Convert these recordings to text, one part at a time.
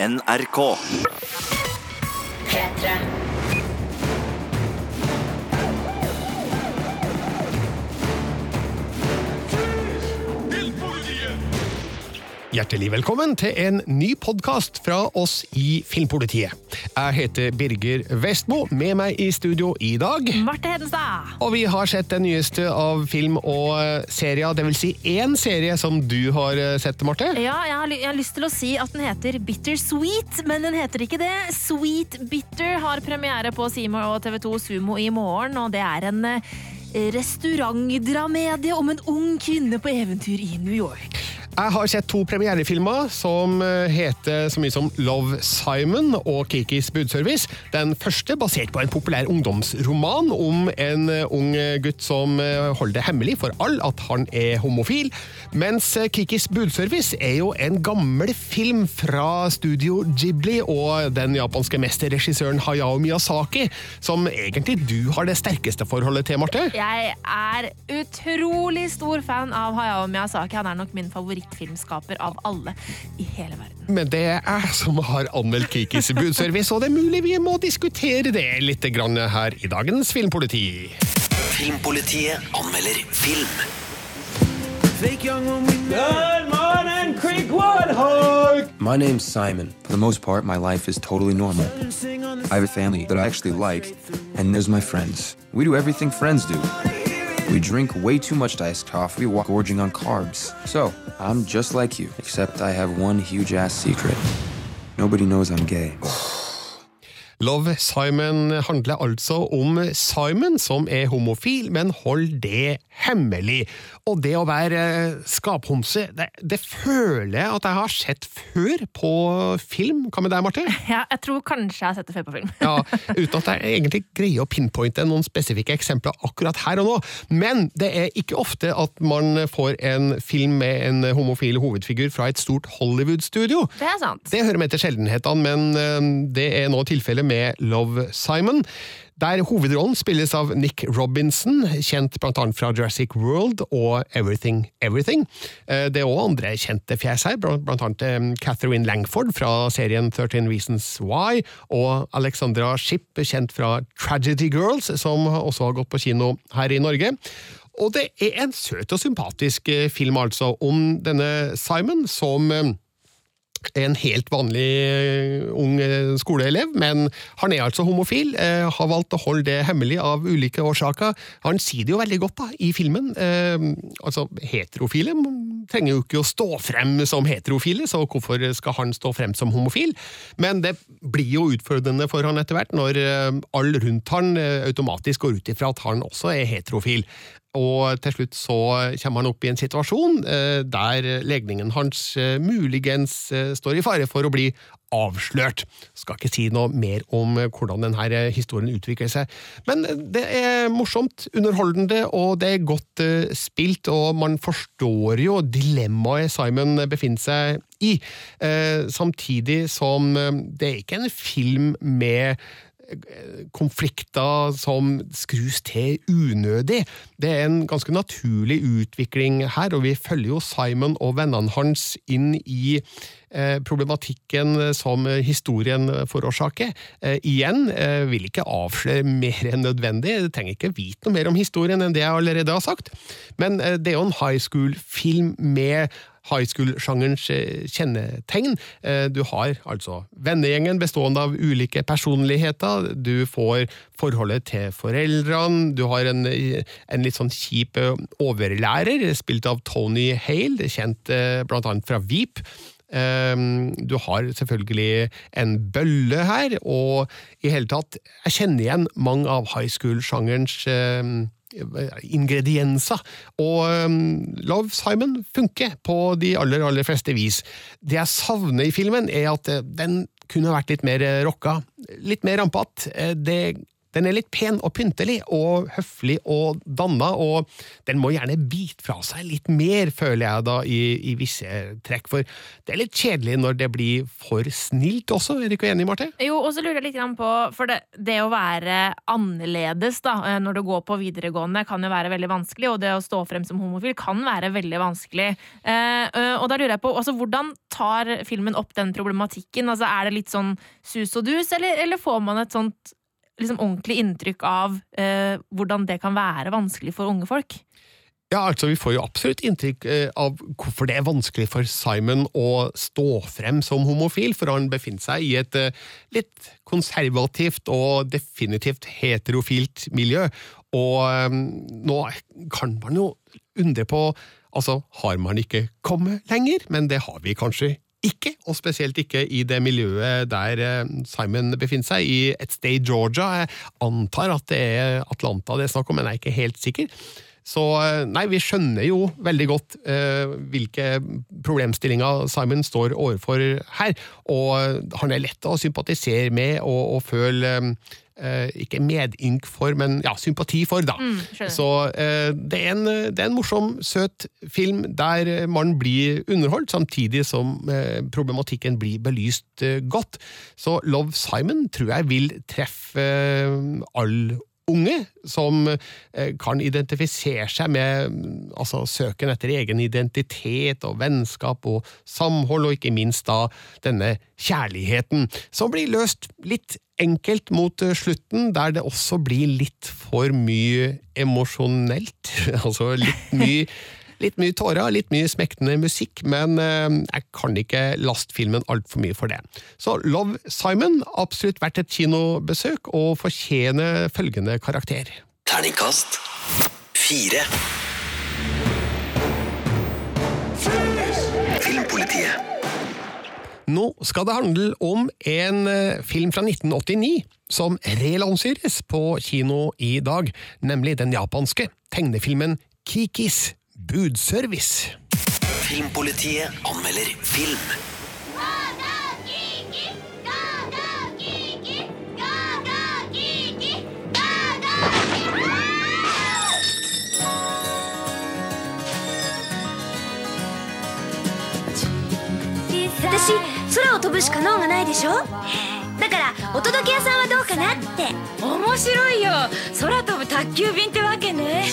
NRK. P3. Hjertelig velkommen til en ny podkast fra oss i Filmpolitiet. Jeg heter Birger Vestmo, med meg i studio i dag. Marte Hedenstad. Og vi har sett den nyeste av film og eh, serier, dvs. Si én serie som du har eh, sett, Marte. Ja, jeg har, jeg har lyst til å si at den heter Bitter Sweet, men den heter ikke det. Sweet Bitter har premiere på Seymour og TV2 Sumo i morgen, og det er en eh, restaurantdramedie om en ung kvinne på eventyr i New York. Jeg har sett to premierefilmer som eh, heter så mye som Love Simon og Kikis budservice. Den første basert på en populær ungdomsroman om en eh, ung gutt som eh, holder det hemmelig for alle at han er homofil. Mens Kikis budservice er jo en gammel film fra studio Ghibli og den japanske mesterregissøren Hayao Miyazaki, som egentlig du har det sterkeste forholdet til, Marte. Jeg er utrolig stor fan av Hayao Miyazaki. Han er nok min favorittfilmskaper av alle i hele verden. Men det er jeg som har anmeldt Kikis budservice, og det er mulig vi må diskutere det litt grann her i dagens Filmpoliti. Filmpolitiet anmelder film. Good morning, Creekwood Hog! My name's Simon. For the most part, my life is totally normal. I have a family that I actually like, and there's my friends. We do everything friends do. We drink way too much iced coffee while gorging on carbs. So, I'm just like you, except I have one huge ass secret. Nobody knows I'm gay. Love Simon handler altså om Simon som er homofil, men hold det hemmelig. Og det å være eh, skaphomse, det, det føler jeg at jeg har sett før på film. Hva med deg, Marte? Ja, jeg tror kanskje jeg har sett det før på film. Ja, Uten at jeg egentlig greier å pinpointe noen spesifikke eksempler akkurat her og nå. Men det er ikke ofte at man får en film med en homofil hovedfigur fra et stort Hollywood-studio. Det er sant. Det hører med til sjeldenhetene, men eh, det er nå tilfellet med Love Simon. Der hovedrollen spilles av Nick Robinson, kjent annet fra Jurassic World og Everything Everything. Eh, Det er òg andre kjente fjes her, annet eh, Catherine Langford fra serien 13 Reasons Why, og Alexandra Shipp, kjent fra Tragedy Girls, som også har gått på kino her i Norge. Og det er en søt og sympatisk eh, film, altså, om denne Simon som en helt vanlig eh, ung eh, skoleelev, men han er altså homofil, eh, har valgt å holde det hemmelig av ulike årsaker. Han sier det jo veldig godt da, i filmen. Altså, Heterofile trenger jo ikke å stå frem som heterofile, så hvorfor skal han stå frem som homofil? Men det blir jo utfordrende for han etter hvert, når all rundt han automatisk går ut ifra at han også er heterofil. Og til slutt så kommer han opp i en situasjon eh, der legningen hans eh, muligens eh, står i fare for å bli avslørt. Skal ikke si noe mer om hvordan denne historien utvikler seg. Men det er morsomt, underholdende, og det er godt spilt, og man forstår jo dilemmaet Simon befinner seg i. Samtidig som det er ikke en film med konflikter som skrus til unødig. Det er en ganske naturlig utvikling her, og vi følger jo Simon og vennene hans inn i eh, problematikken som historien forårsaker. Eh, igjen, eh, vil ikke avsløre mer enn nødvendig, jeg trenger ikke vite noe mer om historien enn det jeg allerede har sagt, men det er jo en high school-film med high school-sjangerens eh, kjennetegn. Eh, Du har altså vennegjengen bestående av ulike personligheter, du får forholdet til foreldrene, du har en, en litt sånn kjip eh, overlærer, spilt av Tony Hale, kjent eh, blant annet fra Veep. Du har selvfølgelig en bølle her, og i hele tatt Jeg kjenner igjen mange av high school-sjangerens ingredienser. Og um, Love Simon funker på de aller, aller fleste vis. Det jeg savner i filmen, er at eh, den kunne vært litt mer rocka, litt mer rampete. Eh, Det Den er litt pen og pyntelig og høflig og danna, og den må gjerne bite fra seg litt mer, føler jeg da, i, i visse trekk. For det er litt kjedelig når det blir for snilt også, er du ikke enig, Marte? Jo, og så lurer jeg litt på For det, det å være annerledes da, eh, når du går på videregående, kan jo være veldig vanskelig. Og det å stå frem som homofil kan være veldig vanskelig. Eh, og da lurer jeg på, altså, Hvordan tar filmen opp den problematikken? Altså, Er det litt sånn sus og dus, eller, eller får man et sånt liksom, ordentlig inntrykk av eh, hvordan det kan være vanskelig for unge folk? Ja, altså Vi får jo absolutt inntrykk eh, av hvorfor det er vanskelig for Simon å stå frem som homofil, for han befinner seg i et eh, litt konservativt og definitivt heterofilt miljø. Og eh, nå kan man jo undre på Altså, har man ikke kommet lenger? Men det har vi kanskje ikke, og spesielt ikke i det miljøet der eh, Simon befinner seg, i et sted i Georgia. Jeg antar at det er Atlanta det er snakk om, men jeg er ikke helt sikker. Så eh, nei, vi skjønner jo veldig godt eh, hvilke problemstillinger Simon står overfor her, og han er lett å sympatisere med og, og føle eh, ikke medynk for, men ja, sympati for, da. Mm. Så eh, det, er en, det er en morsom, søt film der man blir underholdt, samtidig som eh, problematikken blir belyst eh, godt. Så Love Simon tror jeg vil treffe eh, alle unge som eh, kan identifisere seg med mm, altså, søken etter egen identitet og vennskap og samhold, og ikke minst da denne kjærligheten, som blir løst litt enkelt mot eh, slutten, der det også blir litt for mye emosjonelt. altså litt mye Litt mye tårer, litt mye smektende musikk, men eh, jeg kan ikke laste filmen altfor mye for det. Så Love Simon, absolutt verdt et kinobesøk, og fortjener følgende karakter. Terningkast fire. Filmpolitiet. Nå skal det handle om en eh, film fra 1989 som relanseres på kino i dag, nemlig den japanske tegnefilmen Kikis budservice. Filmpolitiet anmelder film. 私空を飛ぶしか能がないでしょ？だからお届け屋さんはどうかなって。面白いよ。空飛ぶ宅急便ってわけね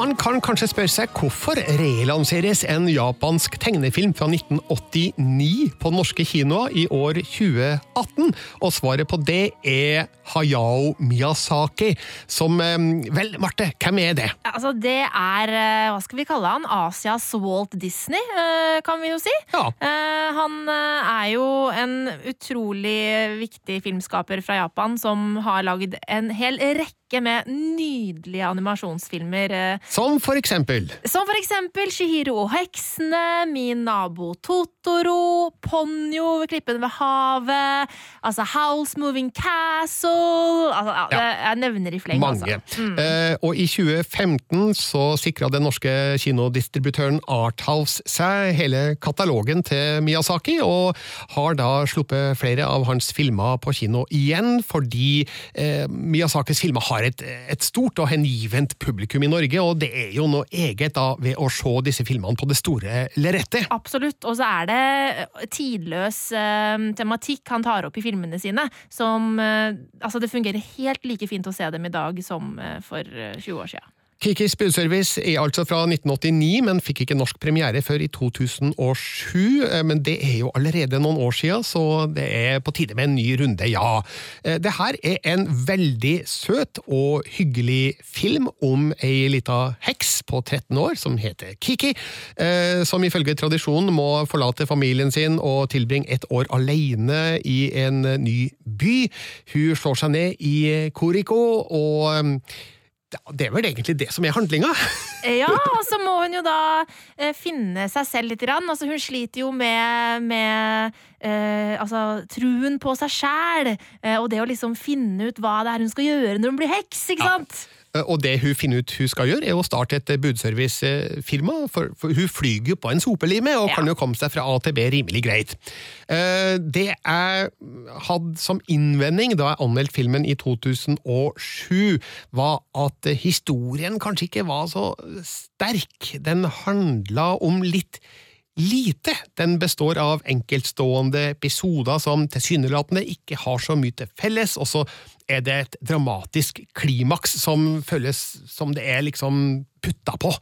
Man kan kanskje spørre seg hvorfor relanseres en japansk tegnefilm fra 1989 på norske kinoer i år 2018, og svaret på det er Hayao Miyazaki, som Vel, Marte, hvem er det? Altså, det er, eh, hva skal vi kalle han, Asias Walt Disney, eh, kan vi jo si. Ja. Eh, Han er jo en utrolig viktig filmskaper fra Japan som har lagd en hel rekke med nydelige animasjonsfilmer. Som for eksempel Som for eksempel Shihiro og heksene, Min nabo Totoro, Ponyo ved klippene ved havet, altså House Moving Castle altså, ja. Jeg nevner i fleng, mange. altså. Eh, og i 2015 så sikra den norske kinodistributøren Arthouse seg hele katalogen til Miyazaki, og har da sluppet flere av hans filmer på kino igjen, fordi eh, Miyazakis filmer har et, et stort og hengivent publikum i Norge, og det er jo noe eget da ved å se disse filmene på det store lerretet. Absolutt. Og så er det tidløs eh, tematikk han tar opp i filmene sine. Som eh, Altså, det fungerer helt like fint å se dem i dag som eh, for eh, 20 år siden. Kikis budservice er altså fra 1989, men fikk ikke norsk premiere før i 2007. eh, Men det er jo allerede noen år siden, så det er på tide med en ny runde, ja. Eh, Det her er en veldig søt og hyggelig film om ei lita heks på 13 år som heter Kiki, eh, som ifølge tradisjonen må forlate familien sin og tilbringe et år alene i en ny by. Hun slår seg ned i Koriko, og ja, det er vel egentlig det som er handlinga. Ja, og så må hun jo da eh, finne seg selv litt. Grann. Altså, hun sliter jo med, med eh, altså, truen på seg sjæl, eh, og det å liksom finne ut hva det er hun skal gjøre når hun blir heks, ikke sant? Eh, Og det hun finner ut hun skal gjøre, er å starte et budservicefirma, for, for hun flyger på en sopelime og Ja. kan jo komme seg fra A til B rimelig greit. Eh, Det jeg hadde som innvending da jeg anmeldte filmen i 2007, var at historien kanskje ikke var så sterk. Den handla om litt lite. Den består av enkeltstående episoder som tilsynelatende ikke har så mye til felles, og så er det et dramatisk klimaks som føles som det er liksom putta på.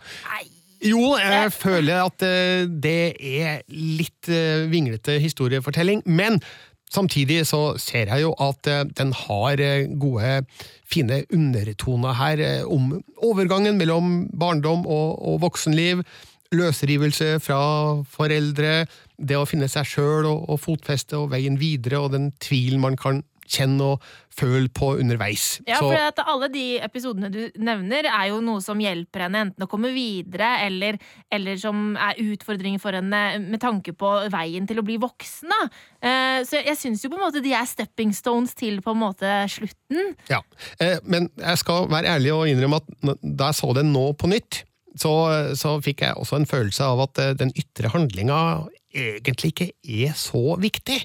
Jo, jeg føler at eh, det er litt eh, vinglete historiefortelling, men samtidig så ser jeg jo at eh, den har gode, fine undertoner her om overgangen mellom barndom og, og voksenliv, løsrivelse fra foreldre, det å finne seg sjøl og, og fotfeste og veien videre, og den tvilen man kan kjenne og føle på underveis. Ja, for at alle de episodene du nevner, er jo noe som hjelper henne enten å komme videre, eller, eller som er utfordringer for henne med tanke på veien til å bli voksen. Eh, Så jeg syns jo på en måte de er stepping stones til på en måte slutten. Ja, eh, men jeg skal være ærlig og innrømme at da jeg så den nå på nytt, så, så fikk jeg også en følelse av at eh, den ytre handlinga egentlig ikke er så viktig.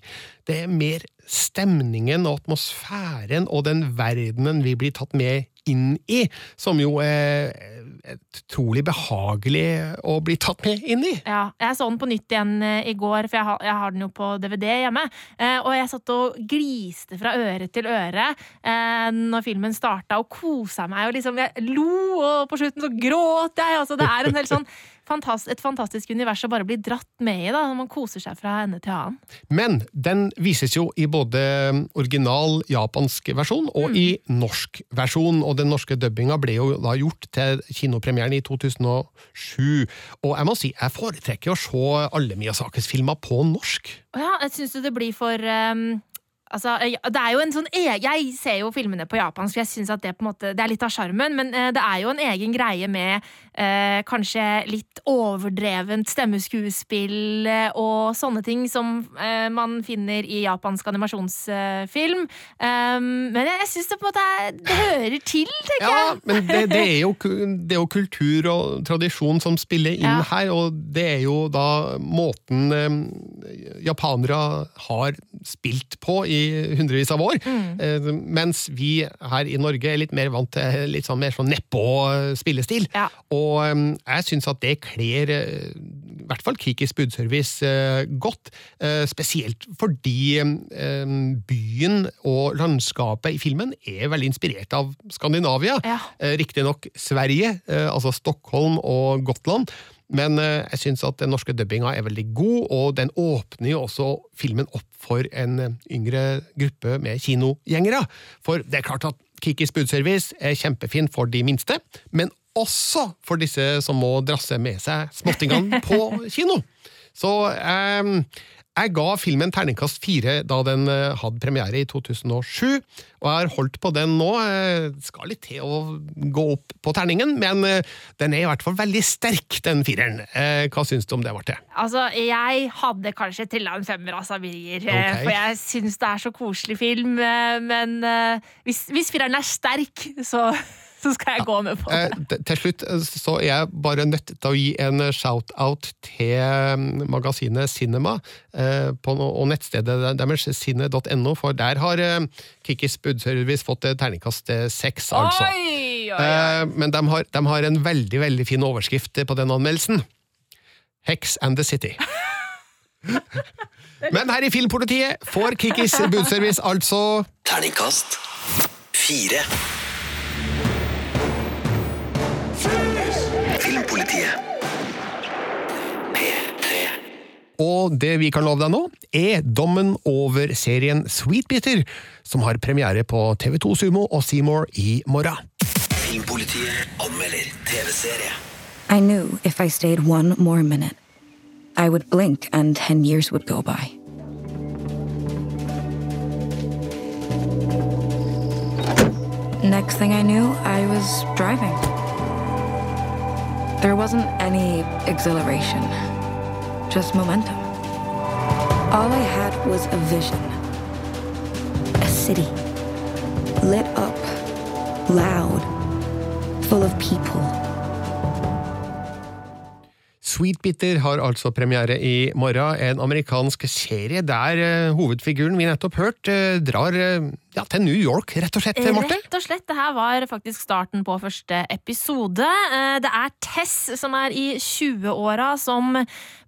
Det er mer stemningen og atmosfæren og den verdenen vi blir tatt med inn i, som jo er utrolig behagelig å bli tatt med inn i. Ja, jeg så den på nytt igjen eh, i går, for jeg har, jeg har den jo på DVD hjemme. Eh, og jeg satt og gliste fra øre til øre eh, når filmen starta, og kosa meg. Og liksom, jeg lo, og på slutten så gråt jeg. Altså, det er en helt sånn fantast, et fantastisk univers å bare bli dratt med i, da, når man koser seg fra ende til annen. Men den vises jo i både original japansk versjon og i norsk versjon, og den norske dubbinga ble jo da gjort til kinopremieren i 2007. Og jeg må si, jeg foretrekker å se alle Miyazakis filmer på norsk. Ja, jeg syns det blir for um, Altså, det er jo en sånn e Jeg ser jo filmene på japansk, for jeg syns at det på en måte Det er litt av sjarmen, men det er jo en egen greie med eh, kanskje litt overdrevent stemmeskuespill eh, og sånne ting som eh, man finner i japansk animasjonsfilm. Um, men jeg, jeg syns det på en måte er, det hører til, tenker Ja, jeg. men det, det, er jo, det er jo kultur og tradisjon som spiller inn Ja. her, og det er jo da måten eh, japanere har spilt på i hundrevis av år, Mm. eh, mens vi her i Norge er litt mer vant til litt sånn mer sånn nedpå-spillestil. Ja. Og eh, jeg syns at det kler eh, i hvert fall Kikis budservice eh, godt, eh, spesielt fordi byen og landskapet i filmen er veldig inspirert av Skandinavia. Ja. Riktignok Sverige, altså Stockholm og Gotland. Men jeg syns at den norske dubbinga er veldig god, og den åpner jo også filmen opp for en yngre gruppe med kinogjengere. For det er klart at Kikis budservice er kjempefin for de minste, men også for disse som må drasse med seg småttingene på kino. Så eh, jeg ga filmen terningkast fire da den eh, hadde premiere i 2007, og jeg har holdt på den nå. Det skal litt til å gå opp på terningen, men eh, den er i hvert fall veldig sterk, den fireren. Eh, Hva syns du om det, Marte? Altså, jeg hadde kanskje trilla en femmer av Birger, Okay. For jeg syns det er så koselig film. Men hvis, hvis fireren er sterk, så, så skal jeg gå med på Eh, det. til slutt eh, så er jeg bare nødt til å gi en shout-out til mm, magasinet Cinema eh, på, og nettstedet deres, sinne.no, for der har Kikkis Kikis budservice fått eh, terningkast eh, seks, altså. Oi, oi, oi. Eh, men de har, de har en veldig veldig fin overskrift på den anmeldelsen. Hex and the City. Men her i Filmpolitiet får Kikis budservice altså Terningkast fire. Og det vi kan love deg nå, er dommen over serien Sweetbitter, som har premiere på TV2 Sumo og Seymour i morgen. Filmpolitiet anmelder TV-serie. I knew if I stayed one more minute, I would blink and 10 years would go by. Next thing I knew, I was driving. There wasn't any exhilaration, just momentum. All I had was a vision a city, lit up, loud, full of people. Sweet Bitter har altså premiere i morgen. En amerikansk serie der eh, hovedfiguren vi nettopp hørte, eh, drar eh, ja, til New York, rett og slett, Marte. Rett og slett. Det her var faktisk starten på første episode. Eh, Det er Tess som er i 20-åra, som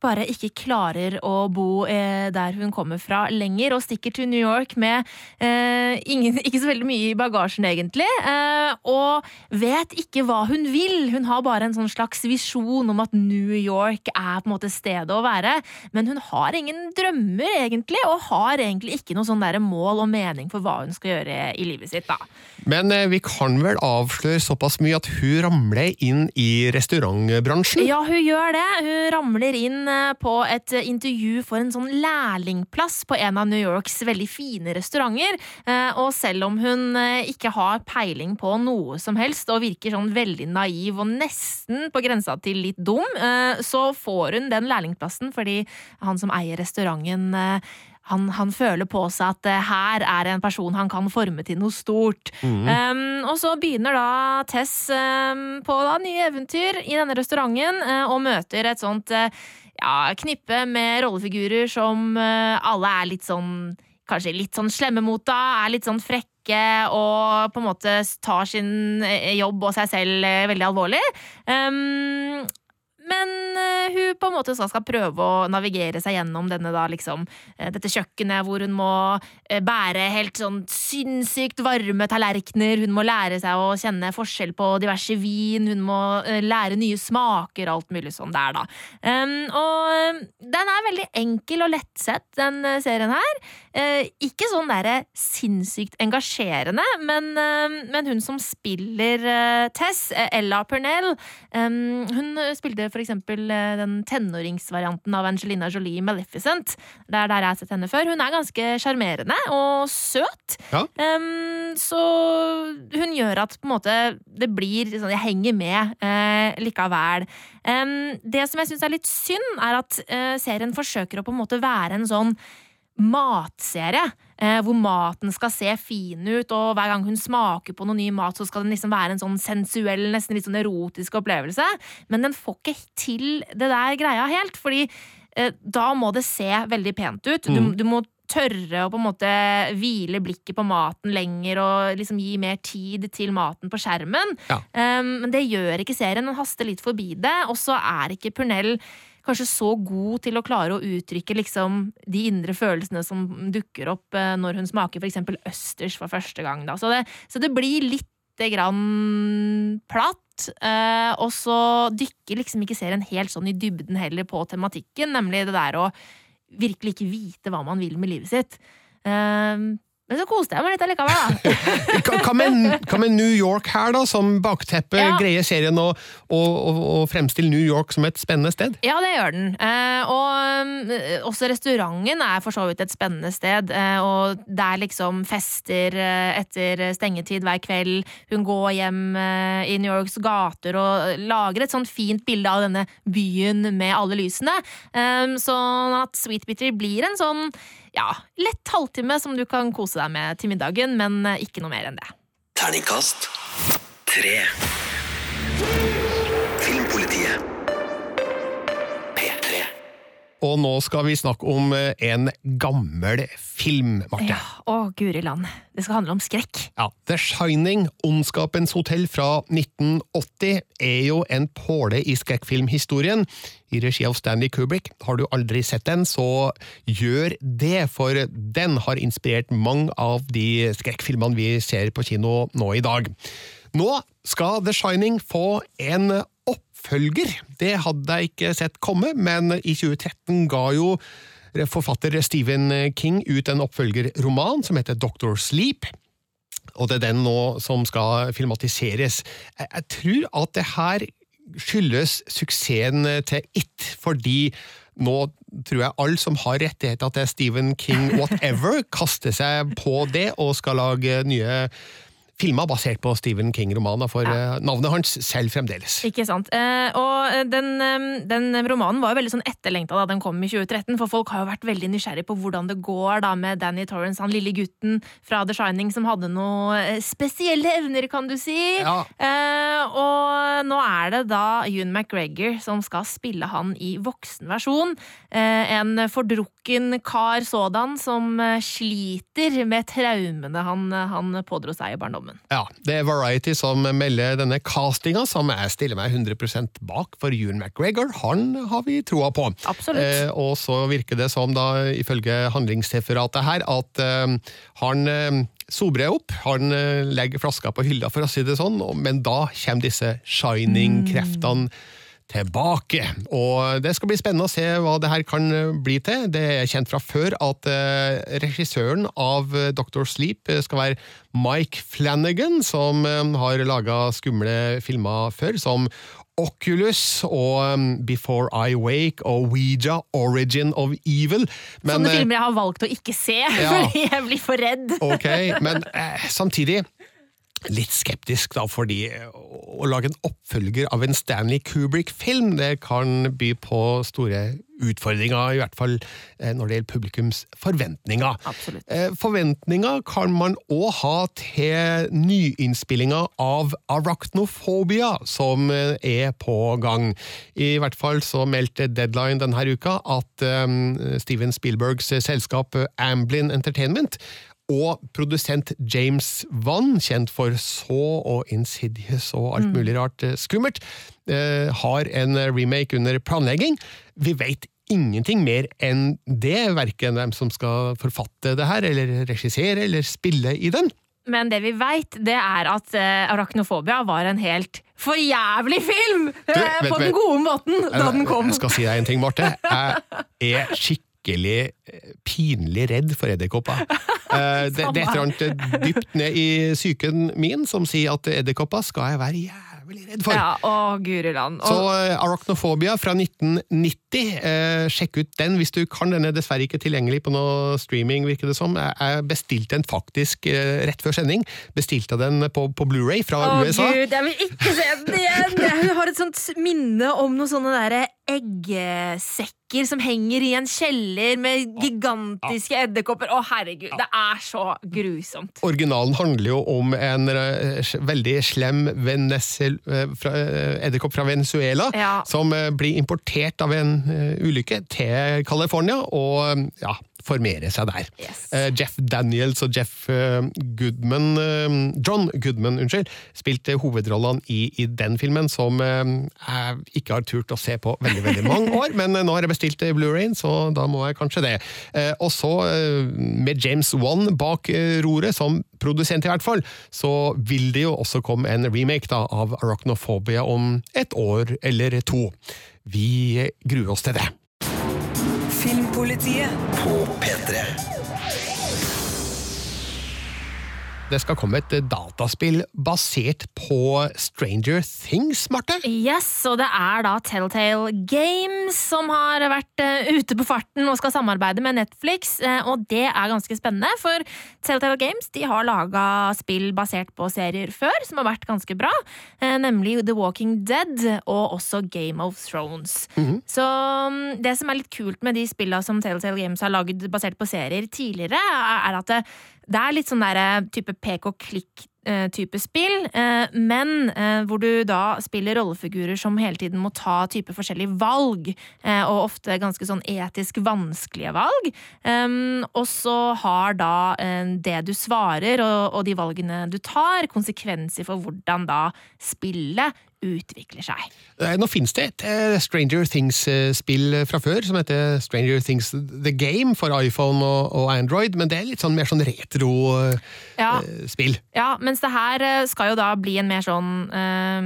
bare ikke klarer å bo eh, der hun kommer fra lenger, og stikker til New York med eh, ingen, ikke så veldig mye i bagasjen, egentlig. eh, Og vet ikke hva hun vil. Hun har bare en sånn slags visjon om at New York er på en måte stedet å være, men hun har ingen drømmer, egentlig, og har egentlig ikke noe sånn mål og mening for hva hun skal gjøre i livet sitt, da. Men eh, vi kan vel avsløre såpass mye at hun ramler inn i restaurantbransjen? Ja, hun gjør det. Hun ramler inn eh, på et intervju for en sånn lærlingplass på en av New Yorks veldig fine restauranter. Eh, Og selv om hun eh, ikke har peiling på noe som helst, og virker sånn veldig naiv og nesten på grensa til litt dum, eh, så får hun den lærlingplassen fordi han som eier restauranten han, han føler på seg at eh, her er en person han kan forme til noe stort. Um, og så begynner da Tess um, på da nye eventyr i denne restauranten uh, og møter et sånt uh, ja, knippe med rollefigurer som uh, alle er litt sånn Kanskje litt sånn slemme mot da, er litt sånn frekke og på en måte tar sin jobb og seg selv veldig alvorlig. Um, men eh, hun på en måte skal prøve å navigere seg gjennom denne da, liksom, eh, dette kjøkkenet hvor hun må eh, bære helt sånn sinnssykt varme tallerkener. Hun må lære seg å kjenne forskjell på diverse vin. Hun må lære nye smaker, alt mulig sånn der, da. Og den er veldig enkel og lettsett, den serien her. Ikke sånn derre sinnssykt engasjerende, men, men hun som spiller Tess, Ella Pernell, um, hun spilte for eksempel eh, den tenåringsvarianten av Angelina Jolie Maleficent. Det er der jeg har sett henne før. Hun er ganske sjarmerende og søt. Ja. Um, så hun gjør at på en måte det blir sånn Jeg henger med uh, likevel. Um, det som jeg syns er litt synd, er at uh, serien forsøker å på en måte være en sånn matserie. Eh, hvor maten skal se fin ut, og hver gang hun smaker på noe ny mat, så skal den liksom være en sånn sensuell, nesten litt sånn erotisk opplevelse. Men den får ikke til det der greia helt, fordi eh, da må det se veldig pent ut. Du, du må tørre å på en måte hvile blikket på maten lenger og liksom gi mer tid til maten på skjermen. Ja. Um, Men det gjør ikke serien. Den haster litt forbi det. Og så er ikke Pernell kanskje så god til å klare å uttrykke liksom de indre følelsene som dukker opp eh, når hun smaker eksempel østers for første gang. Da. Så, det, så det blir lite grann platt. eh, og så dykker liksom ikke serien helt sånn i dybden heller på tematikken, nemlig det der å virkelig ikke vite hva man vil med livet sitt. Men så koste jeg meg litt allikevel, da. Hva med, hva med New York her, da, som bakteppe? Ja. Greier serien å, å, å, fremstille New York som et spennende sted? Ja, det gjør den. Eh, og eh, også restauranten er for så vidt et spennende sted. Eh, og det er liksom fester eh, etter stengetid hver kveld. Hun går hjem eh, i New Yorks gater og lager et sånt fint bilde av denne byen med alle lysene. Sånn at Sweet Bitter blir en sånn ja, lett halvtime som du kan kose deg med til middagen, men eh, ikke noe mer enn det. Terningkast tre. Og nå skal vi snakke om eh, en gammel film, Marte. Ja, Å, guri land. Det skal handle om skrekk. Ja, The Shining, Ondskapens hotell fra 1980, er jo en påle i skrekkfilmhistorien. I regi av Stanley Kubrick. Har du aldri sett den, så gjør det, for den har inspirert mange av de skrekkfilmene vi ser på kino nå i dag. Nå skal The Shining få en oppfølger. Det hadde jeg ikke sett komme, men i 2013 ga jo forfatter Stephen King ut en oppfølgerroman som heter Doctor Sleep. Og det er den nå som skal filmatiseres. Jeg, tror at det her skyldes suksessen til It, fordi nå tror jeg alle som har rettigheter til Stephen King whatever, kaster seg på det og skal lage nye filma basert på Stephen King-romanen, for ja. navnet hans selv fremdeles. Ikke sant. Eh, og den, eh, den romanen var jo veldig sånn etterlengta da den kom i 2013, for folk har jo vært veldig nysgjerrig på hvordan det går da med Danny Torrance, han lille gutten fra The Shining som hadde noe eh, spesielle evner, kan du si. Ja. Eh, og nå er det da Ewan McGregor som skal spille han i voksen versjon. Eh, en fordrukken kar sådan som eh, sliter med traumene han, han pådro seg i barndommen. Ja, Det er Variety som melder denne castinga, som jeg stiller meg 100% bak, for Ewan McGregor han har vi troa på. Absolutt. Eh, og så virker det som, da, ifølge handlingsreferatet her, at eh, han eh, sobrer opp. Han eh, legger flaska på hylla, for å si det sånn, men da kommer disse shining-kreftene tilbake. Og det skal bli spennende å se hva det her kan eh, bli til. Det er kjent fra før at eh, regissøren av eh, Doctor Sleep skal være Mike Flanagan, som har laga skumle filmer før, som Oculus og Before I Wake og Ouija Origin of Evil. Men, Sånne filmer jeg har valgt å ikke se, Ja. fordi jeg blir for redd. Ok, men samtidig litt skeptisk, da, fordi å lage en oppfølger av en Stanley Kubrick-film, det kan by på store utfordringer, i hvert fall eh, når det gjelder publikums forventninger. Absolutt. Eh, Forventninger kan man òg ha til nyinnspillinga av Arachnophobia, som eh, er på gang. I hvert fall så meldte Deadline denne uka at Steven Spielbergs selskap Amblin Entertainment og produsent James Wan, kjent for Saw og Insidious og alt mulig rart eh, skummelt, eh, har en remake under planlegging. Vi vet ingenting mer enn det, verken hvem som skal forfatte det her, eller regissere, eller spille i den. Men det vi veit, det er at uh, Arachnofobia var en helt for jævlig film! Du, på den gode måten da den kom. Jeg skal si deg en ting, Marte. Jeg er skikkelig eh, pinlig redd for edderkopper. Eh, Det, det er et eller annet eh, dypt ned i psyken min som sier at edderkopper skal jeg være jævlig redd for. Ja, å guri land. Så eh, Arachnophobia fra 1990, uh, sjekk ut den hvis du kan. Den er dessverre ikke tilgjengelig på noe streaming, virker det som. Jeg, bestilte den faktisk uh, rett før sending. Bestilte den på, på Blu-ray fra å USA. gud, jeg vil ikke se den igjen! Jeg har et sånt minne om noe sånne derre eggsekker som henger i en kjeller med gigantiske edderkopper. Å herregud, det er så grusomt. Originalen handler jo om en eh, veldig slem eh, eh, edderkopp fra Venezuela, Ja. som blir importert av en ulykke til California, og ja, formerer seg der. Yes. Eh, Jeff Daniels og Jeff eh, Goodman eh, John Goodman, unnskyld, spilte hovedrollene i, i den filmen, som jeg ikke har turt å se på veldig veldig mange år, men nå har jeg bestilt Blu-rayen, så da må jeg kanskje det. Og så, med James Wan bak roret, som produsent i hvert fall, så vil det jo også komme en remake da, av Arachnophobia om et år eller to. Vi gruer oss til det. Filmpolitiet. På P3. Det skal komme et dataspill basert på Stranger Things, Marte? Yes, og det er da Telltale Games som har vært eh, ute på farten og skal samarbeide med Netflix, eh, og det er ganske spennende, for Telltale Games de har laga spill basert på serier før, som har vært ganske bra, eh, nemlig The Walking Dead og også Game of Thrones. Så mm, det som er litt kult med de spilla som Telltale Games har laget basert på serier tidligere, er er at det, det er litt sånn der eh, type pek og klikk eh, type spill, eh, men hvor du da spiller rollefigurer som hele tiden må ta type forskjellige valg, og ofte ganske sånn etisk vanskelige valg. Um, og så har da det du svarer og de valgene du tar, konsekvenser for hvordan da spillet utvikler seg. Eh, Nå finnes det et eh, Stranger Things-spill fra før som heter Stranger Things The Game for iPhone og, Android, men det er litt sånn mer sånn retro-spill. Ja, mens det her eh, skal jo da bli en mer sånn eh,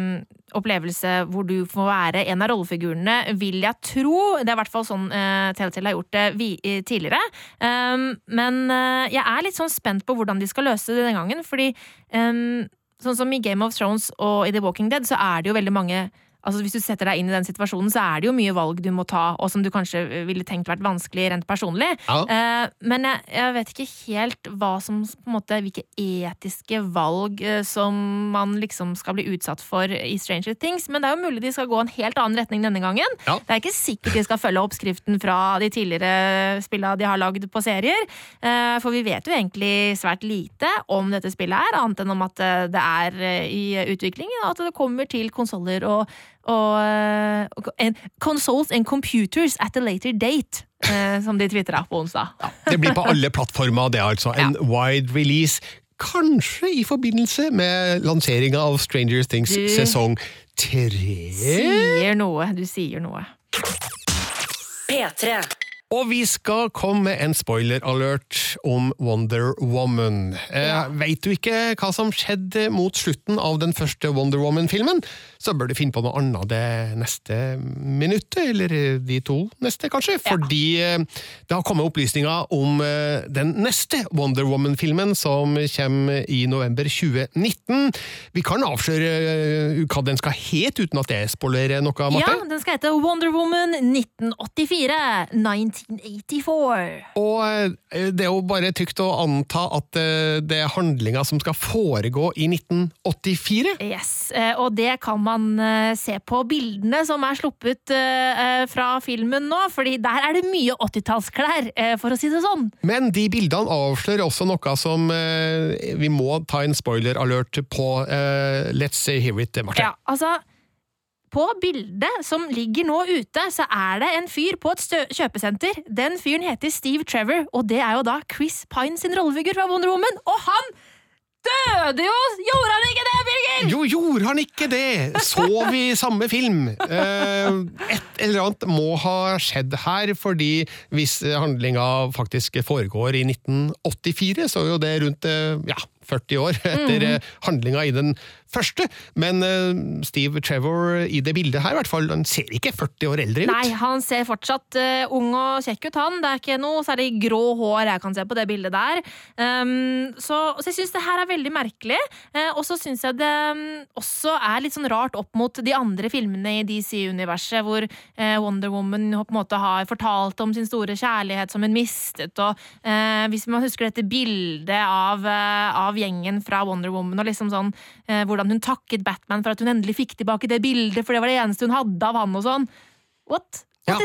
opplevelse hvor du får være en av rollefigurene, vil jeg tro. Det er i hvert fall sånn uh, Telltale har gjort det vi, uh, tidligere. Um, men uh, jeg er litt sånn spent på hvordan de skal løse det den gangen, fordi um, sånn som i Game of Thrones og i The Walking Dead, så er det jo veldig mange Altså Hvis du setter deg inn i den situasjonen, så er det jo mye valg du må ta, og som du kanskje ville tenkt vært vanskelig rent personlig. Ja. Eh, men jeg, jeg vet ikke helt hva som på en måte, hvilke etiske valg eh, som man liksom skal bli utsatt for i Stranger Things. Men det er jo mulig de skal gå en helt annen retning denne gangen. Ja. Det er ikke sikkert de skal følge oppskriften fra de tidligere spillene de har lagd på serier. Eh, For vi vet jo egentlig svært lite om dette spillet her, annet enn om at eh, det er eh, i utvikling, og at det kommer til konsoller og, og, eh, og and Consoles and computers at a later date, eh, som de tvitra på onsdag. Det blir på alle plattformer, det altså. En wide release. Kanskje i forbindelse med lanseringa av Stranger Things Du- sesong tre? Sier noe. Du sier noe. P3. Og vi skal komme med en spoiler-alert om Wonder Woman. Eh, Veit du ikke hva som skjedde mot slutten av den første Wonder Woman-filmen, så bør du finne på noe annet det neste minuttet, eller de to neste, kanskje, fordi eh, det har kommet opplysninger om eh, den neste Wonder Woman-filmen som kommer i november 2019. Vi kan avsløre eh, hva den skal hete, uten at det spoilerer noe, Ja, den skal hete Wonder Woman 1984. 1984. Og eh, det er jo bare tykt å anta at eh, det er handlinga som skal foregå i 1984. Yes, eh, og det kan man se på bildene som er sluppet fra filmen nå, fordi der er det mye 80-tallsklær, eh, for å si det sånn. Men de bildene avslører også noe som vi må ta en spoiler-alert på. Let's hear it, Marte. Ja, altså på bildet som ligger nå ute, så er det en fyr på et kjøpesenter. Den fyren heter Steve Trevor, og det er jo da Chris Pine sin rollefigur fra Wonder Woman. Og han døde jo! Gjorde han ikke det, Birger? Jo, gjorde han ikke det? Så vi samme film? Eh, et eller annet må ha skjedd her, fordi hvis handlinga faktisk foregår i 1984, så er jo det rundt eh, ja, 40 år etter mm. handlinga i den første. Men eh, Steve Trevor i det bildet her, i hvert fall, han ser ikke 40 år eldre ut. Nei, han ser fortsatt uh, ung og kjekk ut, han. Det er ikke noe særlig grå hår jeg kan se på det bildet der. Um, så, så jeg syns det her er veldig merkelig. uh, og så syns jeg det um, også er litt sånn rart opp mot de andre filmene i DC-universet, hvor uh, Wonder Woman på en måte har fortalt om sin store kjærlighet som hun mistet, og hvis man husker dette bildet av, av gjengen fra Wonder Woman, og liksom sånn eh, hvordan hun takket Batman for at hun endelig fikk tilbake det bildet, for det var det eneste hun hadde av han og sånn. What? Ja.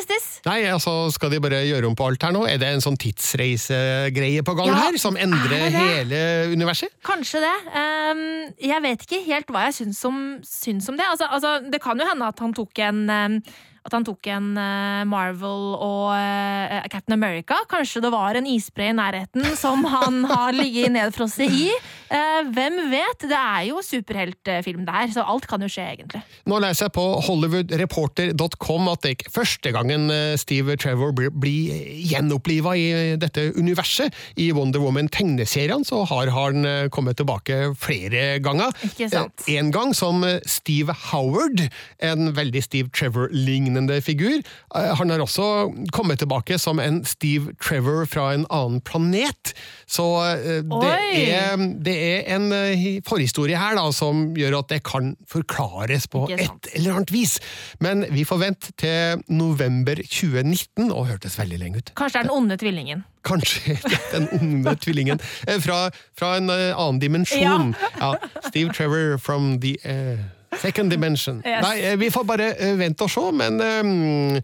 Nei, altså, Skal de bare gjøre om på alt her nå? Er det en sånn tidsreisegreie på gang Ja, her, som endrer er hele universet? Kanskje det. Um, jeg vet ikke helt hva jeg syns om, syns om det. Altså, altså, det kan jo hende at han tok en ehm, at han tok en eh, Marvel og eh, Captain America. Kanskje det var en isbre i nærheten som han har ligget nedfrosset i. Eh, hvem vet? Det er jo superheltfilm det her, så alt kan jo skje, egentlig. Nå leser jeg på hollywoodreporter.com at det ikke første gangen eh, Steve Trevor blir, gjenoppliva i dette universet. I Wonder Woman-tegneserien så har han eh, kommet tilbake flere ganger. Ikke sant. Eh, En gang som eh, Steve Howard, en veldig Steve Trevor-lignende figur. Eh, Han har også kommet tilbake som en Steve Trevor fra en annen planet. Så eh, det er, det er en eh, forhistorie her da, som gjør at det kan forklares på et eller annet vis. Men vi får vente til november 2019, og hørtes veldig lenge ut. Kanskje det er den onde tvillingen. Kanskje den onde tvillingen fra, fra en annen dimensjon. Ja. Steve Trevor from the eh, second dimension. Yes. Nei, eh, vi får bare eh, vente og se, men um,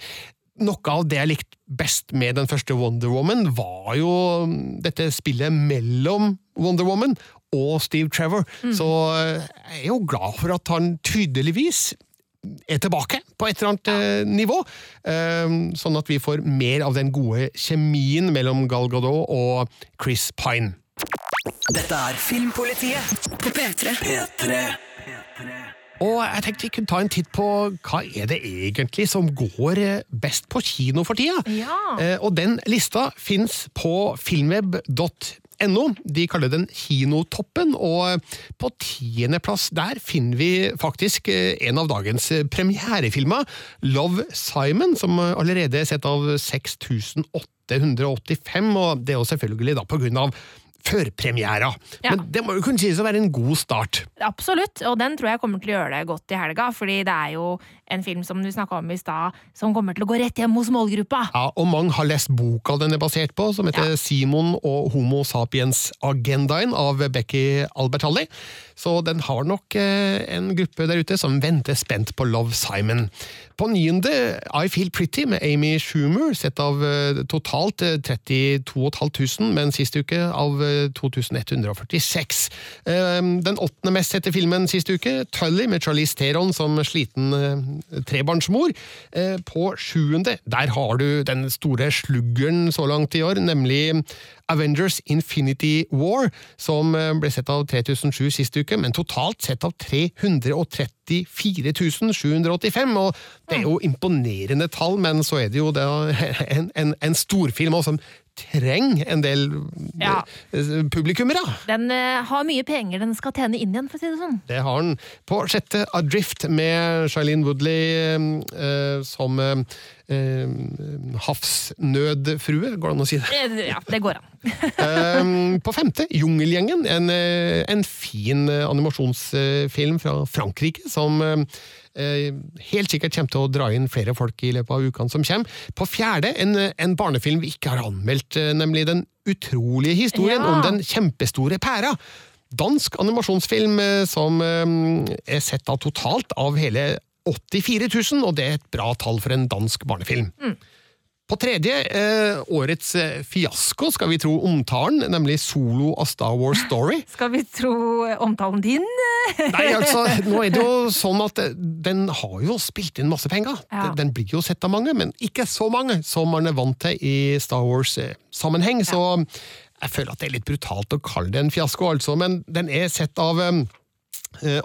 noe av det jeg likte best med den første Wonder Woman, var jo mm, dette spillet mellom Wonder Woman og Steve Trevor. Så eh, jeg er jo glad for at han tydeligvis er tilbake på et eller annet ja. nivå, eh, sånn at vi får mer av den gode kjemien mellom Gal Gadot og Chris Pine. Dette er Filmpolitiet På P3. P3. Og jeg tenkte vi kunne ta en titt på hva er det egentlig som går eh, best på kino for tida. Ja. Eh, og den lista fins på filmweb.no. De kaller den Kinotoppen, og på tiendeplass der finner vi faktisk eh, en av dagens eh, premierefilmer, Love Simon, som allerede er sett av 6885, og det er jo selvfølgelig da på grunn av førpremiera. Ja. Men det må jo kunne sies å være en god start. Absolutt, og den tror jeg kommer til å gjøre det godt i helga, fordi det er jo en film som du snakka om i stad, som kommer til å gå rett hjem hos målgruppa. Ja, og mange har lest boka den er basert på, som heter Simon og Homo sapiens-agendaen av Becky Albertalli. Så den har nok eh, en gruppe der ute som venter spent på Love Simon. På niende I Feel Pretty med Amy Schumer, sett av eh, totalt eh, 32 500, men sist uke av eh, 2146. Eh, Den åttende mest sette filmen sist uke, Tully med Charlize Theron som sliten eh, trebarnsmor. Eh, På sjuende, der har du den store sluggeren så langt i år, nemlig Avengers Infinity War, som eh, ble sett av 3007 sist uke, men totalt sett av 334 785, og det er jo imponerende tall, men så er det jo en, en, en storfilm også, som trenger en del Ja. eh, publikummere. Den eh, har mye penger den skal tjene inn igjen, for å si det sånn. Det har den. På sjette Adrift med Shailene Woodley eh, som eh, havsnødfrue, går det an å si det? Eh, Ja, det går an. Eh, på femte Jungelgjengen, en, eh, en fin animasjonsfilm fra Frankrike som helt sikkert kommer til å dra inn flere folk i løpet av ukene som kommer. På fjerde en, en barnefilm vi ikke har anmeldt, nemlig Den utrolige historien Ja. om den kjempestore pæra. Dansk animasjonsfilm som er sett av totalt av hele 84 000, og det er et bra tall for en dansk barnefilm. På tredje, eh, årets eh, fiasko, skal vi tro omtalen, nemlig Solo av Star Wars Story. Skal vi tro omtalen din? Nei, altså, nå er det jo sånn at eh, den har jo spilt inn masse penger. Ja. Den- blir jo sett av mange, men ikke så mange som man er vant til i Star Wars-sammenheng. Så jeg føler at det er litt brutalt å kalle det en fiasko, altså. Men den er sett av eh,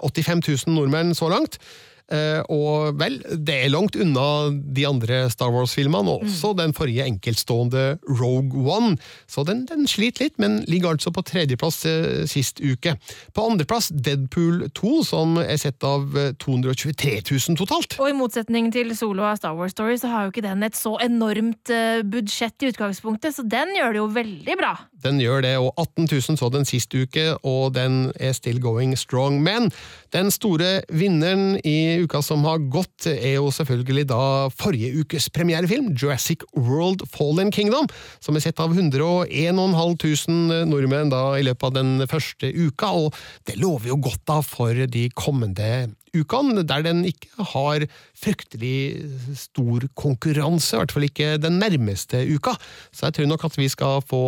85 000 nordmenn så langt. Eh, og vel, det er langt unna de andre Star Wars-filmene, og også den forrige enkeltstående Rogue One. Så den, den sliter litt, men ligger altså på tredjeplass eh, sist uke. På andreplass Deadpool 2, som er sett av eh, 223 000 totalt. Og i motsetning til solo av Star Wars Story, så har jo ikke den et så enormt eh, budsjett i utgangspunktet, så den gjør det jo veldig bra. Den gjør det, og 18 000 så den sist uke, og den er still going strong. Men den store vinneren i uka som har gått, er jo selvfølgelig da forrige ukes premierefilm, Jurassic World Fallen Kingdom, som er sett av 101 500 nordmenn da i løpet av den første uka, og det lover jo godt da for de kommende ukene, der den ikke har fryktelig stor konkurranse, i hvert fall ikke den nærmeste uka. Så jeg tror nok at vi skal få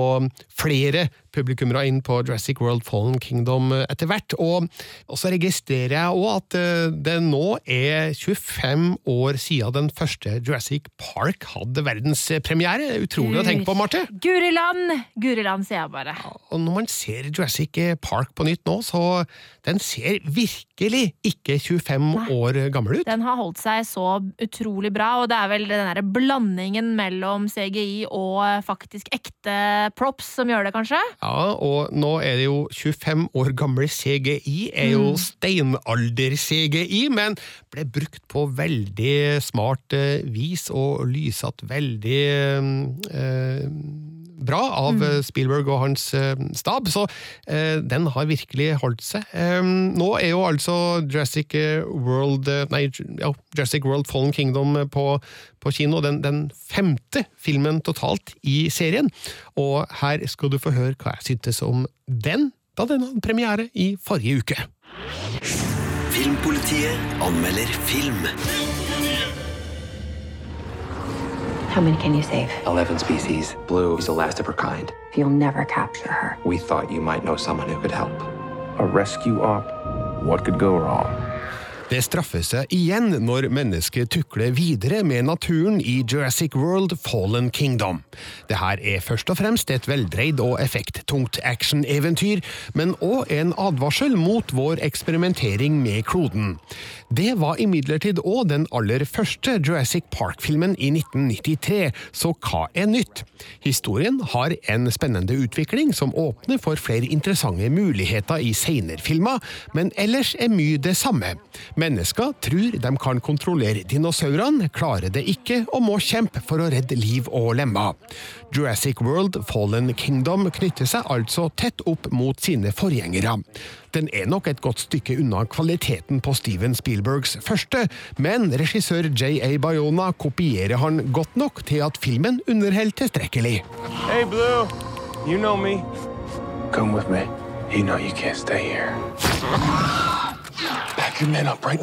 flere publikummere inn på Jurassic World Fallen Kingdom etter hvert. Og så registrerer jeg òg at eh, det nå er 25 år siden den første Jurassic Park hadde verdenspremiere. Utrolig å tenke på, Marte. Guriland! Guriland, sier jeg bare. Og når man ser Jurassic Park på nytt nå, så den ser virkelig ikke 25 år gammel ut. Den har holdt seg så utrolig bra, og det er vel den derre blandingen mellom CGI og faktisk ekte props som gjør det, kanskje? Ja, og nå er det jo 25 år gamle CGI, er jo steinalder-CGI, men ble brukt på veldig smart eh, vis og lysatt veldig eh, bra av mm. Spielberg og hans eh, stab, så eh, den har virkelig holdt seg. Eh, nå er jo altså Jurassic World eh, Nei, ja, Jurassic World Fallen Kingdom på, på kino, den, den femte filmen totalt i serien, og her skal du få høre hva jeg syntes om den, da den hadde premiere i forrige uke. Filmpolitiet anmelder film. How many can you save? 11 species. Blue is the last of her kind. You'll never capture her. We thought you might know someone who could help. A rescue op? What could go wrong? Det straffer seg igjen når mennesket tukler videre med naturen i Jurassic World Fallen Kingdom. Det her er først og fremst et veldreid og effekttungt actioneventyr, men òg en advarsel mot vår eksperimentering med kloden. Det var imidlertid òg den aller første Jurassic Park-filmen i 1993, så hva er nytt? Historien har en spennende utvikling som åpner for flere interessante muligheter i seinerfilmer, men ellers er mye det samme. Mennesker tror de kan kontrollere dinosaurene, klarer det ikke og må kjempe for å redde liv og lemmer. Jurassic World Fallen Kingdom knytter seg altså tett opp mot sine forgjengere. Den er nok et godt stykke unna kvaliteten på Steven Spielbergs første, men regissør J.A. Bayona kopierer han godt nok til at filmen underholder tilstrekkelig. Hey, Blue. You know me. Come with me. You know you can't stay here. Right.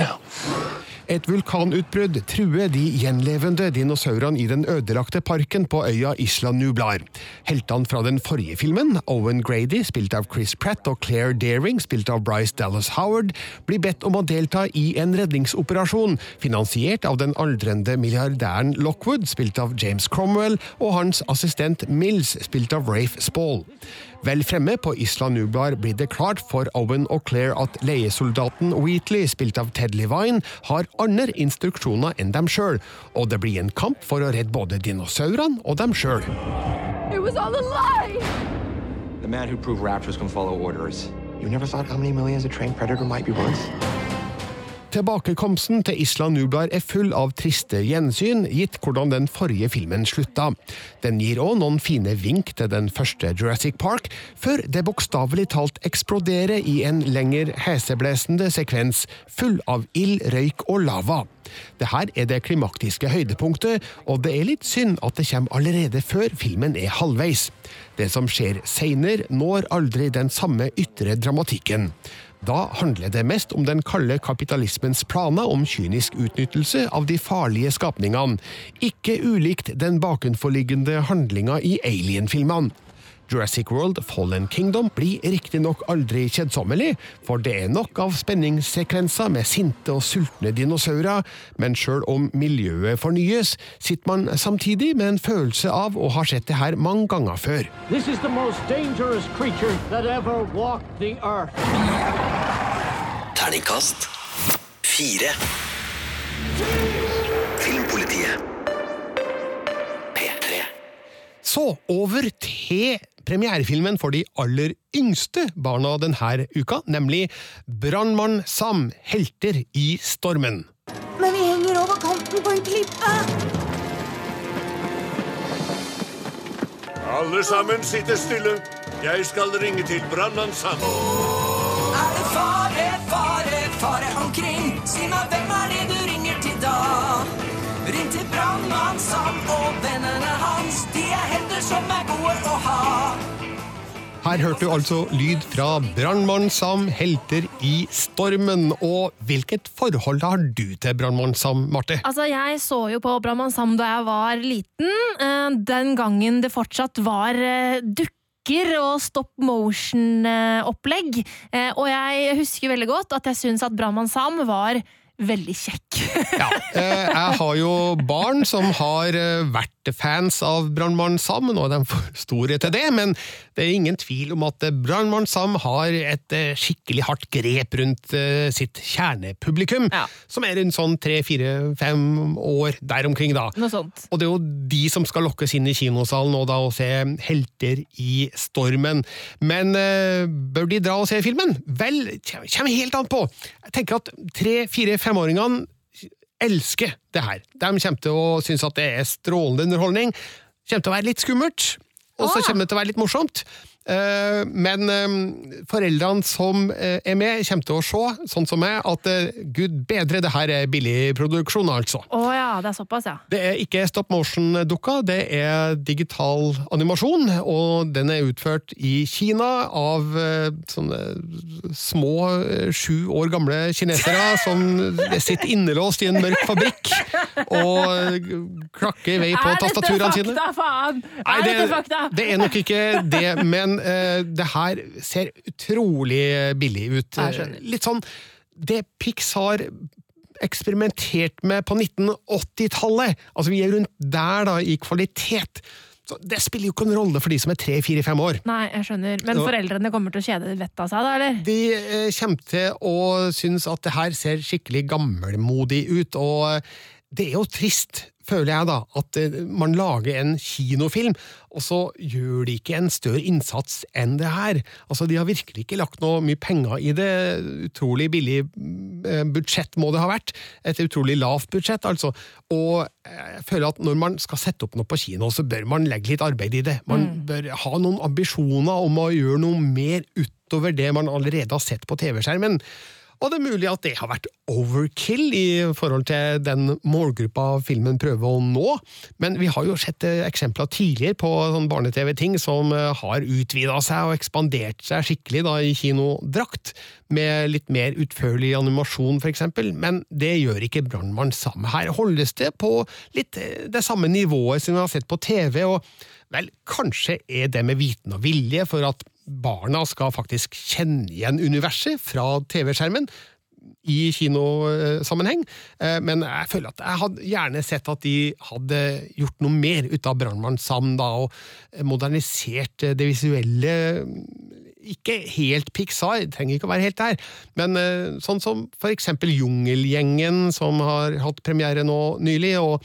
Et vulkanutbrudd truer de gjenlevende dinosaurene i den ødelagte parken på øya Isla Nublar. Heltene fra den forrige filmen, Owen Grady, spilt av Chris Pratt, og Claire Daring, spilt av Bryce Dallas Howard, blir bedt om å delta i en redningsoperasjon, finansiert av den aldrende milliardæren Lockwood, spilt av James Cromwell, og hans assistent Mills, spilt av Rafe Spall. Vel fremme på Isla Nublar blir det klart for Owen og Claire at leiesoldaten Wheatley, spilt av Ted Levine, har andre instruksjoner enn dem sjøl, og det blir en kamp for å redde både dinosaurene og dem sjøl. The man who proved raptors can follow orders. You never thought how many millions a trained predator might be worth? Tilbakekomsten til Isla Nublar er full av triste gjensyn, gitt hvordan den forrige filmen slutta. Den gir òg noen fine vink til den første Jurassic Park, før det bokstavelig talt eksploderer i en lenger heseblesende sekvens full av ild, røyk og lava. Det her er det klimaktiske høydepunktet, og det er litt synd at det kommer allerede før filmen er halvveis. Det som skjer seinere, når aldri den samme ytre dramatikken. Da handler det mest om den kalde kapitalismens planer om kynisk utnyttelse av de farlige skapningene, ikke ulikt den bakenforliggende handlinga i Alien-filmene. Jurassic World Fallen Kingdom blir riktignok aldri kjedsommelig, for det er nok av spenningssekvenser med sinte og sultne dinosaurer, men sjøl om miljøet fornyes, sitter man samtidig med en følelse av å ha sett det her mange ganger før. This is the most dangerous creature that ever walked the earth. Terningkast fire. Så over til premierefilmen for de aller yngste barna denne uka, nemlig Brannmann Sam helter i stormen. Men vi henger over kanten på en klippe. Alle sammen sitter stille. Jeg skal ringe til brannmann Sam. Er det fare, fare, fare omkring? Si meg, hvem er det å ha. Her hørte du altså lyd fra Brannmann Sam helter i stormen. Og hvilket forhold har du til Brannmann Sam, Marte? Altså, Jeg så jo på Brannmann Sam da jeg var liten, eh, den gangen det fortsatt var eh, dukker og stop motion-opplegg. Og jeg husker veldig godt at jeg syns at Brannmann Sam var veldig kjekk. Ja, eh, jeg har jo barn som har eh, vært fans av Brannmann Sam, nå er de for store til det, men det er ingen tvil om at Brannmann Sam har et eh, skikkelig hardt grep rundt eh, sitt kjernepublikum, som er rundt sånn tre, fire, fem år der omkring, da. Og det er jo de som skal lokkes inn i kinosalen nå da og se Helter i stormen. Men uh, bør de dra og se filmen? Vel, kommer helt an på. Jeg tenker at tre, fire, femåringene elsker det her. De kommer til å synes at det er strålende underholdning. kommer til å være litt skummelt, og så kommer det til å være litt morsomt. Eh, Men eh, foreldrene som eh, er med, kommer til å se, sånn som meg, at gud bedre, det her er billig produksjon, altså. Å ja, det er såpass, ja. Det er ikke stop motion-dukka, det er digital animasjon, og den er utført i Kina av sånne små, sju år gamle kinesere som sitter innelåst i en mørk fabrikk og klakker i vei på tastaturene sine. Er dette fakta, faen?! Er dette fakta? det er nok ikke det, men eh, det her ser utrolig billig ut. Skjønner. Litt sånn det Pixar eksperimentert med på 1980-tallet. Altså, vi er rundt der da, i kvalitet. Så det spiller jo ikke en rolle for de som er tre, fire, fem år. Nei, jeg skjønner. Men foreldrene kommer til å kjede vettet av seg, da, eller? De eh, kommer til å synes at det her ser skikkelig gammelmodig ut, og det er jo trist, føler jeg da, at eh, man lager en kinofilm, og så gjør de ikke en større innsats enn det her. Altså, De har virkelig ikke lagt noe mye penger i det. Utrolig billig eh, budsjett må det ha vært. Et utrolig lavt budsjett, altså. Og jeg føler at når man skal sette opp noe på kino, så bør man legge litt arbeid i det. Man Mm. bør ha noen ambisjoner om å gjøre noe mer utover det man allerede har sett på TV-skjermen. Og det er mulig at det har vært overkill i forhold til den målgruppa filmen prøver å nå, men vi har jo sett eh, eksempler tidligere på sånn barne-TV-ting som eh, har utvida seg og ekspandert seg skikkelig da i kinodrakt, med litt mer utførlig animasjon eksempel, men det gjør ikke Brannmann Sam. Her holdes det på litt eh, det samme nivået som vi har sett på TV, og vel, kanskje er det med viten og vilje for at barna skal faktisk kjenne igjen universet fra TV-skjermen i kinosammenheng, Eh, men jeg føler at jeg hadde gjerne sett at de hadde gjort noe mer ut av Brannmann da, og modernisert det visuelle. Ikke helt Pixar, det trenger ikke å være helt der, men eh, sånn som for eksempel Jungelgjengen, som har hatt premiere nå nylig, og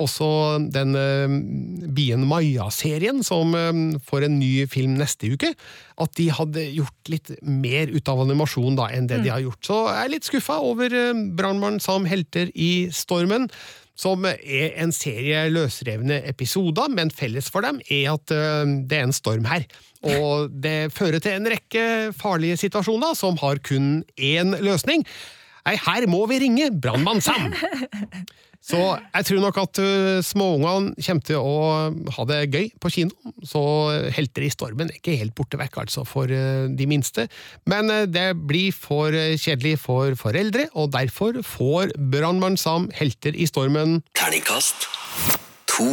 også den eh, Bien Maja-serien, som eh, får en ny film neste uke, at de hadde gjort litt mer ut av animasjon da enn det de har gjort. Så jeg er litt skuffa over eh, Brannmann som helter i stormen. Som er en serie løsrevne episoder, men felles for dem er at det er en storm her. Og det fører til en rekke farlige situasjoner som har kun én løsning. Nei, her må vi ringe Brannmann Sam! Så jeg tror nok at uh, småungene kommer til å ha det gøy på kino. Så Helter i stormen er ikke helt borte vekk, altså, for uh, de minste. Men uh, det blir for kjedelig for foreldre, og derfor får Brannmann Sam Helter i stormen Terningkast to.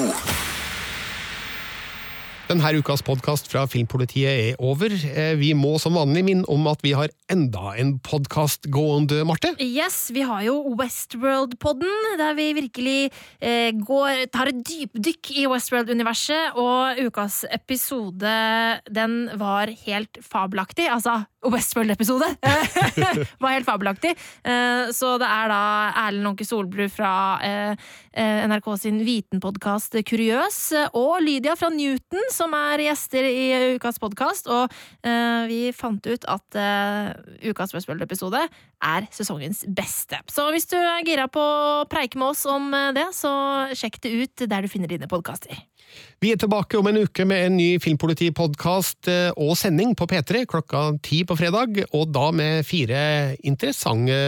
Denne ukas podkast fra Filmpolitiet er over. Eh, Vi må som vanlig minne om at vi har enda en podkast gående, Marte. Yes, vi har jo Westworld-podden, der vi virkelig eh, går, tar et dypdykk i Westworld-universet. Og ukas episode, den var helt fabelaktig. Altså, Westworld-episode var helt fabelaktig. Eh, så det er da Erlend Onke Solbru fra eh, eh, NRK sin vitenpodkast Kuriøs, og Lydia fra Newton, som er gjester i ukas podkast. Og vi fant ut at ukas Westworld-episode er sesongens beste. Så hvis du er gira på å preike med oss om det, så sjekk det ut der du finner dine podkaster. Vi er tilbake om en uke med en ny Filmpoliti-podkast eh, og sending på P3 klokka ti på fredag, og da med fire interessante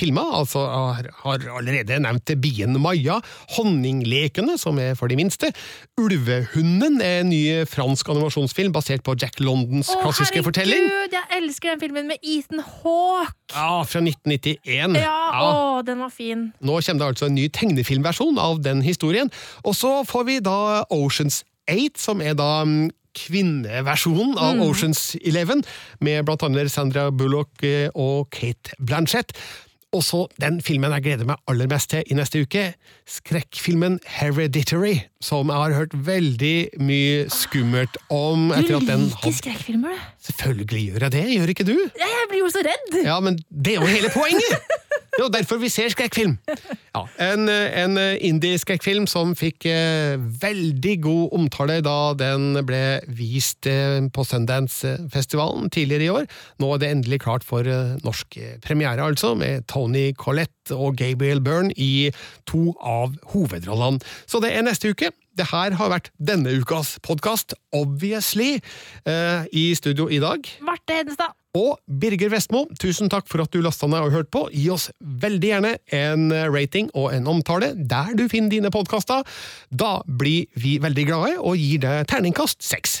filmer. Altså har, har allerede nevnt Bien Maja, Honninglekene, som er for de minste. Ulvehunden er en ny fransk animasjonsfilm basert på Jack Londons klassiske fortelling. Herregud, jeg elsker den filmen med Ethan Hawke! Ja, fra 1991. Ja, Å, den var fin. Nå kommer det altså en ny tegnefilmversjon av den historien. Og så får vi da Oceans 8, som er da mm, kvinneversjonen av Mm. Oceans 11, med blant annet Sandra Bullock eh, og Kate Blanchett. Og så den filmen jeg gleder meg aller mest til i neste uke, skrekkfilmen Hereditary, som jeg har hørt veldig mye skummelt om. Du liker skrekkfilmer, du. Selvfølgelig gjør jeg det, gjør ikke du? Jeg blir jo så redd! Ja, men det er jo hele poenget! Det er jo derfor vi ser skrekkfilm. Ja, en en indie-skrekkfilm som fikk eh, veldig god omtale da den ble vist eh, på Sundance-festivalen tidligere i år. Nå er det endelig klart for eh, norsk premiere, altså, med Tony Collette og Gabriel Byrne i to av hovedrollene. Så det er neste uke. Det her har vært denne ukas podkast, obviously. Eh, I studio i dag Marte Hedenstad. og Birger Vestmo, tusen takk for at du lasta ned og hørte på. Gi oss veldig gjerne en rating og en omtale der du finner dine podkaster. Da blir vi veldig glade og gir deg terningkast seks.